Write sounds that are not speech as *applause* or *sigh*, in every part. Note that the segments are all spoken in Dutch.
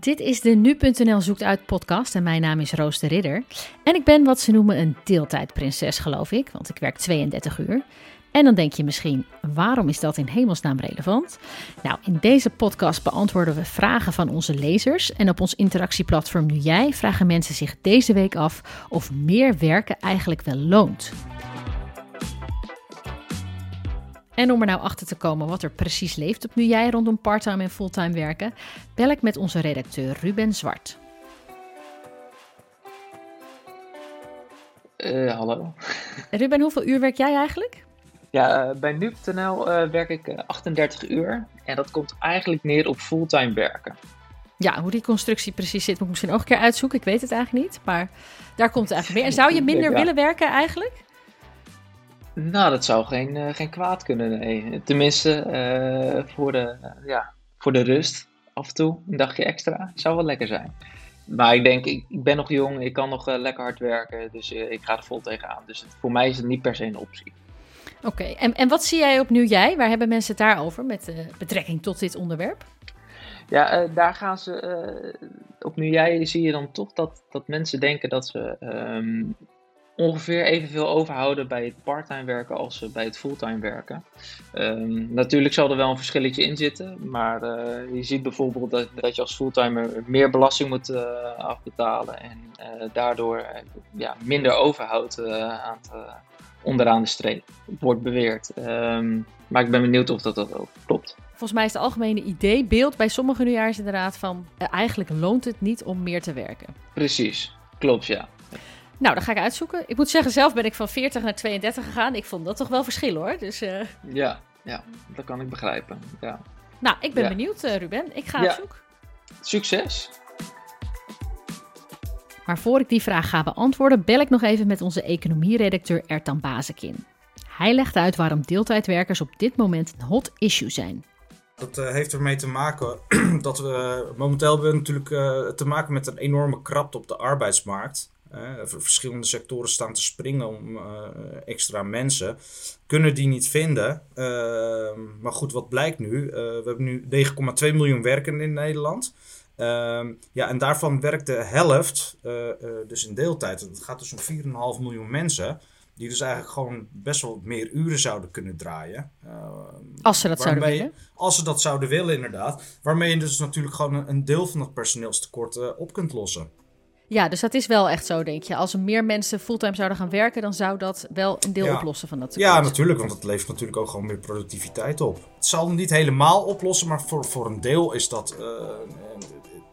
Dit is de Nu.nl Zoekt Uit podcast en mijn naam is Roos de Ridder. En ik ben wat ze noemen een deeltijdprinses, geloof ik, want ik werk 32 uur. En dan denk je misschien, waarom is dat in hemelsnaam relevant? Nou, in deze podcast beantwoorden we vragen van onze lezers. En op ons interactieplatform Nu Jij vragen mensen zich deze week af of meer werken eigenlijk wel loont. En om er nou achter te komen wat er precies leeft op Nu Jij rondom parttime en fulltime werken, bel ik met onze redacteur Ruben Zwart. Uh, hallo. Ruben, hoeveel uur werk jij eigenlijk? Ja, bij nu.nl uh, werk ik 38 uur. En dat komt eigenlijk neer op fulltime werken. Ja, hoe die constructie precies zit, moet ik misschien ook een keer uitzoeken. Ik weet het eigenlijk niet, maar daar komt het eigenlijk meer. En zou je minder willen werken eigenlijk? Nou, dat zou geen, uh, geen kwaad kunnen, nee. Tenminste, uh, voor, de, ja, voor de rust af en toe, een dagje extra, zou wel lekker zijn. Maar ik denk, ik, ik ben nog jong, ik kan nog uh, lekker hard werken, dus ik ga er vol tegenaan. Dus het, voor mij is het niet per se een optie. Oké, en, en wat zie jij op Nu Jij? Waar hebben mensen het daarover met betrekking tot dit onderwerp? Ja, daar gaan ze. op Nu Jij zie je dan toch dat, dat mensen denken dat ze um, ongeveer evenveel overhouden bij het parttime werken als bij het fulltime werken. Um, natuurlijk zal er wel een verschilletje in zitten, maar uh, je ziet bijvoorbeeld dat, dat je als fulltimer meer belasting moet uh, afbetalen en uh, daardoor ja, minder overhoudt aan het, onderaan de streep, wordt beweerd. Um, maar ik ben benieuwd of dat, dat ook klopt. Volgens mij is het algemene idee, beeld bij sommige nieuwjaars inderdaad van eigenlijk loont het niet om meer te werken. Precies, klopt ja. Nou, dat ga ik uitzoeken. Ik moet zeggen, zelf ben ik van 40 naar 32 gegaan. Ik vond dat toch wel verschil hoor. Dus, uh... ja, ja, dat kan ik begrijpen. Ja. Nou, ik ben ja. benieuwd, uh, Ruben. Ik ga ja. op zoek. Succes! Maar voor ik die vraag ga beantwoorden, bel ik nog even met onze economieredacteur Ertan Bazekin. Hij legt uit waarom deeltijdwerkers op dit moment een hot issue zijn. Dat uh, heeft ermee te maken *clears throat* dat we momenteel hebben natuurlijk uh, te maken met een enorme krapte op de arbeidsmarkt. Verschillende sectoren staan te springen om uh, extra mensen. Kunnen die niet vinden. Uh, maar goed, wat blijkt nu? we hebben nu 9,2 miljoen werkenden in Nederland. Ehm, ja, en daarvan werkt de helft dus in deeltijd. Dat gaat dus om 4,5 miljoen mensen. Die dus eigenlijk gewoon best wel meer uren zouden kunnen draaien. als ze dat zouden willen. Als ze dat zouden willen, inderdaad. Waarmee je dus natuurlijk gewoon een, een deel van dat personeelstekort op kunt lossen. Ja, dus dat is wel echt zo, denk je. Als er meer mensen fulltime zouden gaan werken, dan zou dat wel een deel ja. oplossen van dat tekort. Ja, natuurlijk, want het levert natuurlijk ook gewoon meer productiviteit op. Het zal niet helemaal oplossen, maar voor, voor een deel is dat. Uh,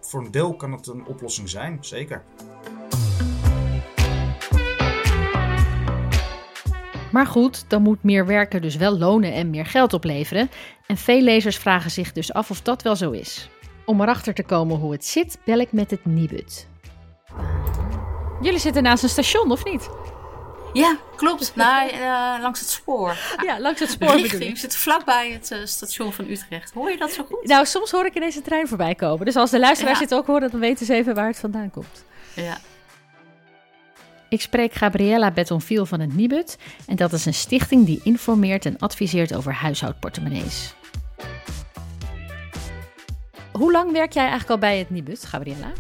voor een deel kan het een oplossing zijn, zeker. Maar goed, dan moet meer werken dus wel lonen en meer geld opleveren. En veel lezers vragen zich dus af of dat wel zo is. Om erachter te komen hoe het zit, bel ik met het Nibud. Jullie zitten naast een station, of niet? Ja, klopt. Nou, uh, langs het spoor. Ja, langs het spoor. We zitten vlakbij het uh, station van Utrecht. Hoor je dat zo goed? Nou, soms hoor ik ineens een trein voorbij komen. Dus als de luisteraars ja. het ook horen, dan weten ze even waar het vandaan komt. Ja. Ik spreek Gabriella Betonville van het Nibud. En dat is een stichting die informeert en adviseert over huishoudportemonnees. Hoe lang werk jij eigenlijk al bij het Nibud, Gabriella?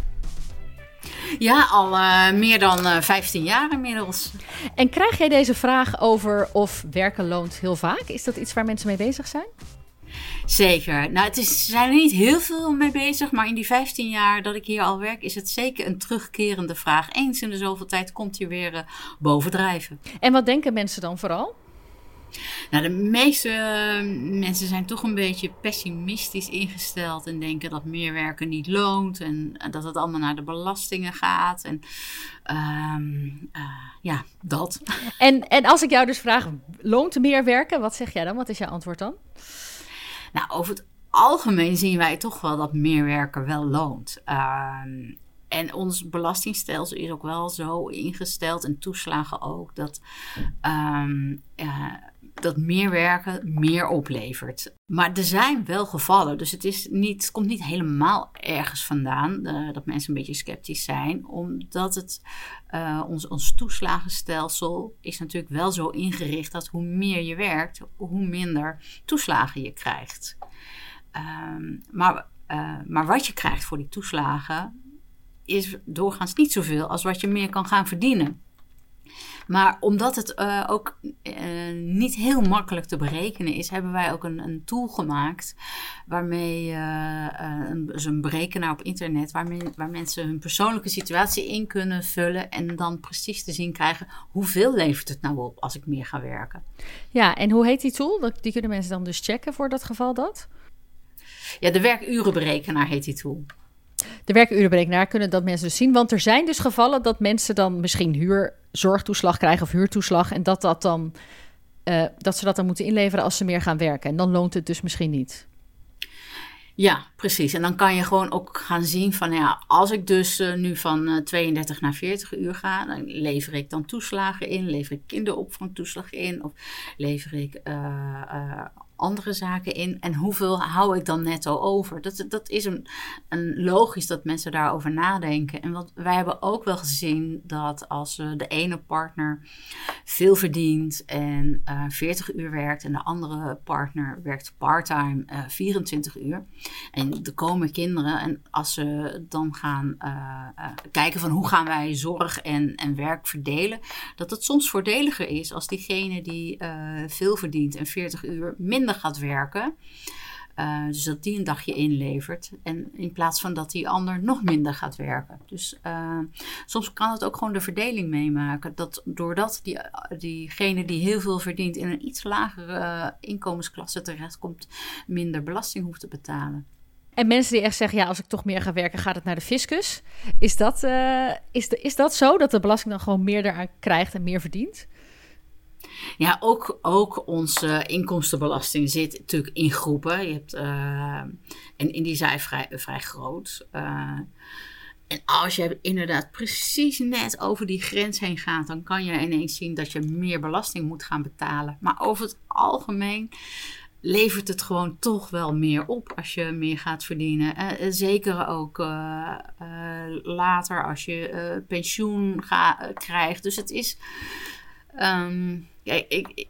Ja, al uh, meer dan uh, 15 jaar inmiddels. En krijg jij deze vraag over of werken loont heel vaak? Is dat iets waar mensen mee bezig zijn? Zeker. Nou, het is, ze zijn er niet heel veel mee bezig, maar in die 15 jaar dat ik hier al werk, is het zeker een terugkerende vraag. Eens in de zoveel tijd komt hij weer uh, bovendrijven. En wat denken mensen dan vooral? Nou, de meeste mensen zijn toch een beetje pessimistisch ingesteld en denken dat meer werken niet loont en dat het allemaal naar de belastingen gaat. En um, uh, ja, dat. En, en als ik jou dus vraag, loont meer werken? Wat zeg jij dan? Wat is jouw antwoord dan? Nou, over het algemeen zien wij toch wel dat meer werken wel loont. Um, en ons belastingstelsel is ook wel zo ingesteld, en toeslagen ook, dat, um, uh, dat meer werken meer oplevert. Maar er zijn wel gevallen, dus het, is niet, komt niet helemaal ergens vandaan uh, dat mensen een beetje sceptisch zijn, omdat het, uh, ons, ons toeslagenstelsel is natuurlijk wel zo ingericht dat hoe meer je werkt, hoe minder toeslagen je krijgt. Um, maar Uh, maar wat je krijgt voor die toeslagen is doorgaans niet zoveel als wat je meer kan gaan verdienen. Maar omdat het uh, ook uh, niet heel makkelijk te berekenen is, hebben wij ook een, een tool gemaakt waarmee uh, een, dus een berekenaar op internet, waarmee, waar mensen hun persoonlijke situatie in kunnen vullen en dan precies te zien krijgen hoeveel levert het nou op als ik meer ga werken. Ja, en hoe heet die tool? Die kunnen mensen dan dus checken voor dat geval dat? Ja, de werkurenberekenaar heet die tool. De werkurenberekenaar kunnen dat mensen dus zien. Want er zijn dus gevallen dat mensen dan misschien huurzorgtoeslag krijgen of huurtoeslag. En dat, dat, dan, uh, dat ze dat dan moeten inleveren als ze meer gaan werken. En dan loont het dus misschien niet. Ja, precies. En dan kan je gewoon ook gaan zien van ja, als ik dus uh, nu van uh, 32 naar 40 uur ga, dan lever ik dan toeslagen in, lever ik kinderopvangtoeslag in of lever ik uh, andere zaken in en hoeveel hou ik dan netto over? Dat, dat is een, een logisch dat mensen daarover nadenken. En wat wij hebben ook wel gezien dat als de ene partner veel verdient en uh, eh, 40 uur werkt en de andere partner werkt parttime uh, 24 uur en er komen kinderen en als ze dan gaan uh, kijken van hoe gaan wij zorg en, en werk verdelen, dat het soms voordeliger is als diegene die veel verdient en 40 uur minder gaat werken. Uh, dus dat die een dagje inlevert. En in plaats van dat die ander nog minder gaat werken. Dus uh, soms kan het ook gewoon de verdeling meemaken. Dat doordat die, diegene die heel veel verdient in een iets lagere uh, inkomensklasse terechtkomt, minder belasting hoeft te betalen. En mensen die echt zeggen, ja, als ik toch meer ga werken, gaat het naar de fiscus. Is dat, is, de, is dat zo, dat de belasting dan gewoon meer eraan krijgt en meer verdient? Ja, ook, ook onze inkomstenbelasting zit natuurlijk in groepen. Je hebt, uh, en, en die zijn vrij, vrij groot. Uh, en als je inderdaad precies net over die grens heen gaat, dan kan je ineens zien dat je meer belasting moet gaan betalen. Maar over het algemeen levert het gewoon toch wel meer op als je meer gaat verdienen. Uh, zeker ook later als je pensioen krijgt. Dus het is. Um, ja,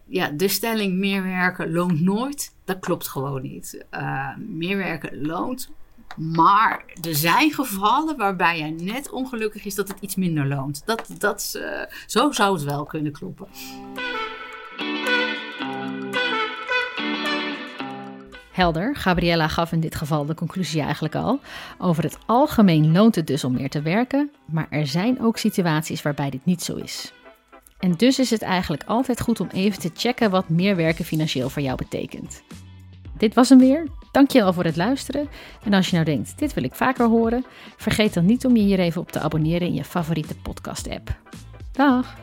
ja, de stelling meer werken loont nooit, dat klopt gewoon niet. Uh, meer werken loont, maar er zijn gevallen waarbij je net ongelukkig is dat het iets minder loont. Dat, dat, uh, zo zou het wel kunnen kloppen. Helder, Gabriella gaf in dit geval de conclusie eigenlijk al. Over het algemeen loont het dus om meer te werken, maar er zijn ook situaties waarbij dit niet zo is. En dus is het eigenlijk altijd goed om even te checken wat meer werken financieel voor jou betekent. Dit was hem weer. Dankjewel voor het luisteren. En als je nou denkt, dit wil ik vaker horen, vergeet dan niet om je hier even op te abonneren in je favoriete podcast-app. Dag!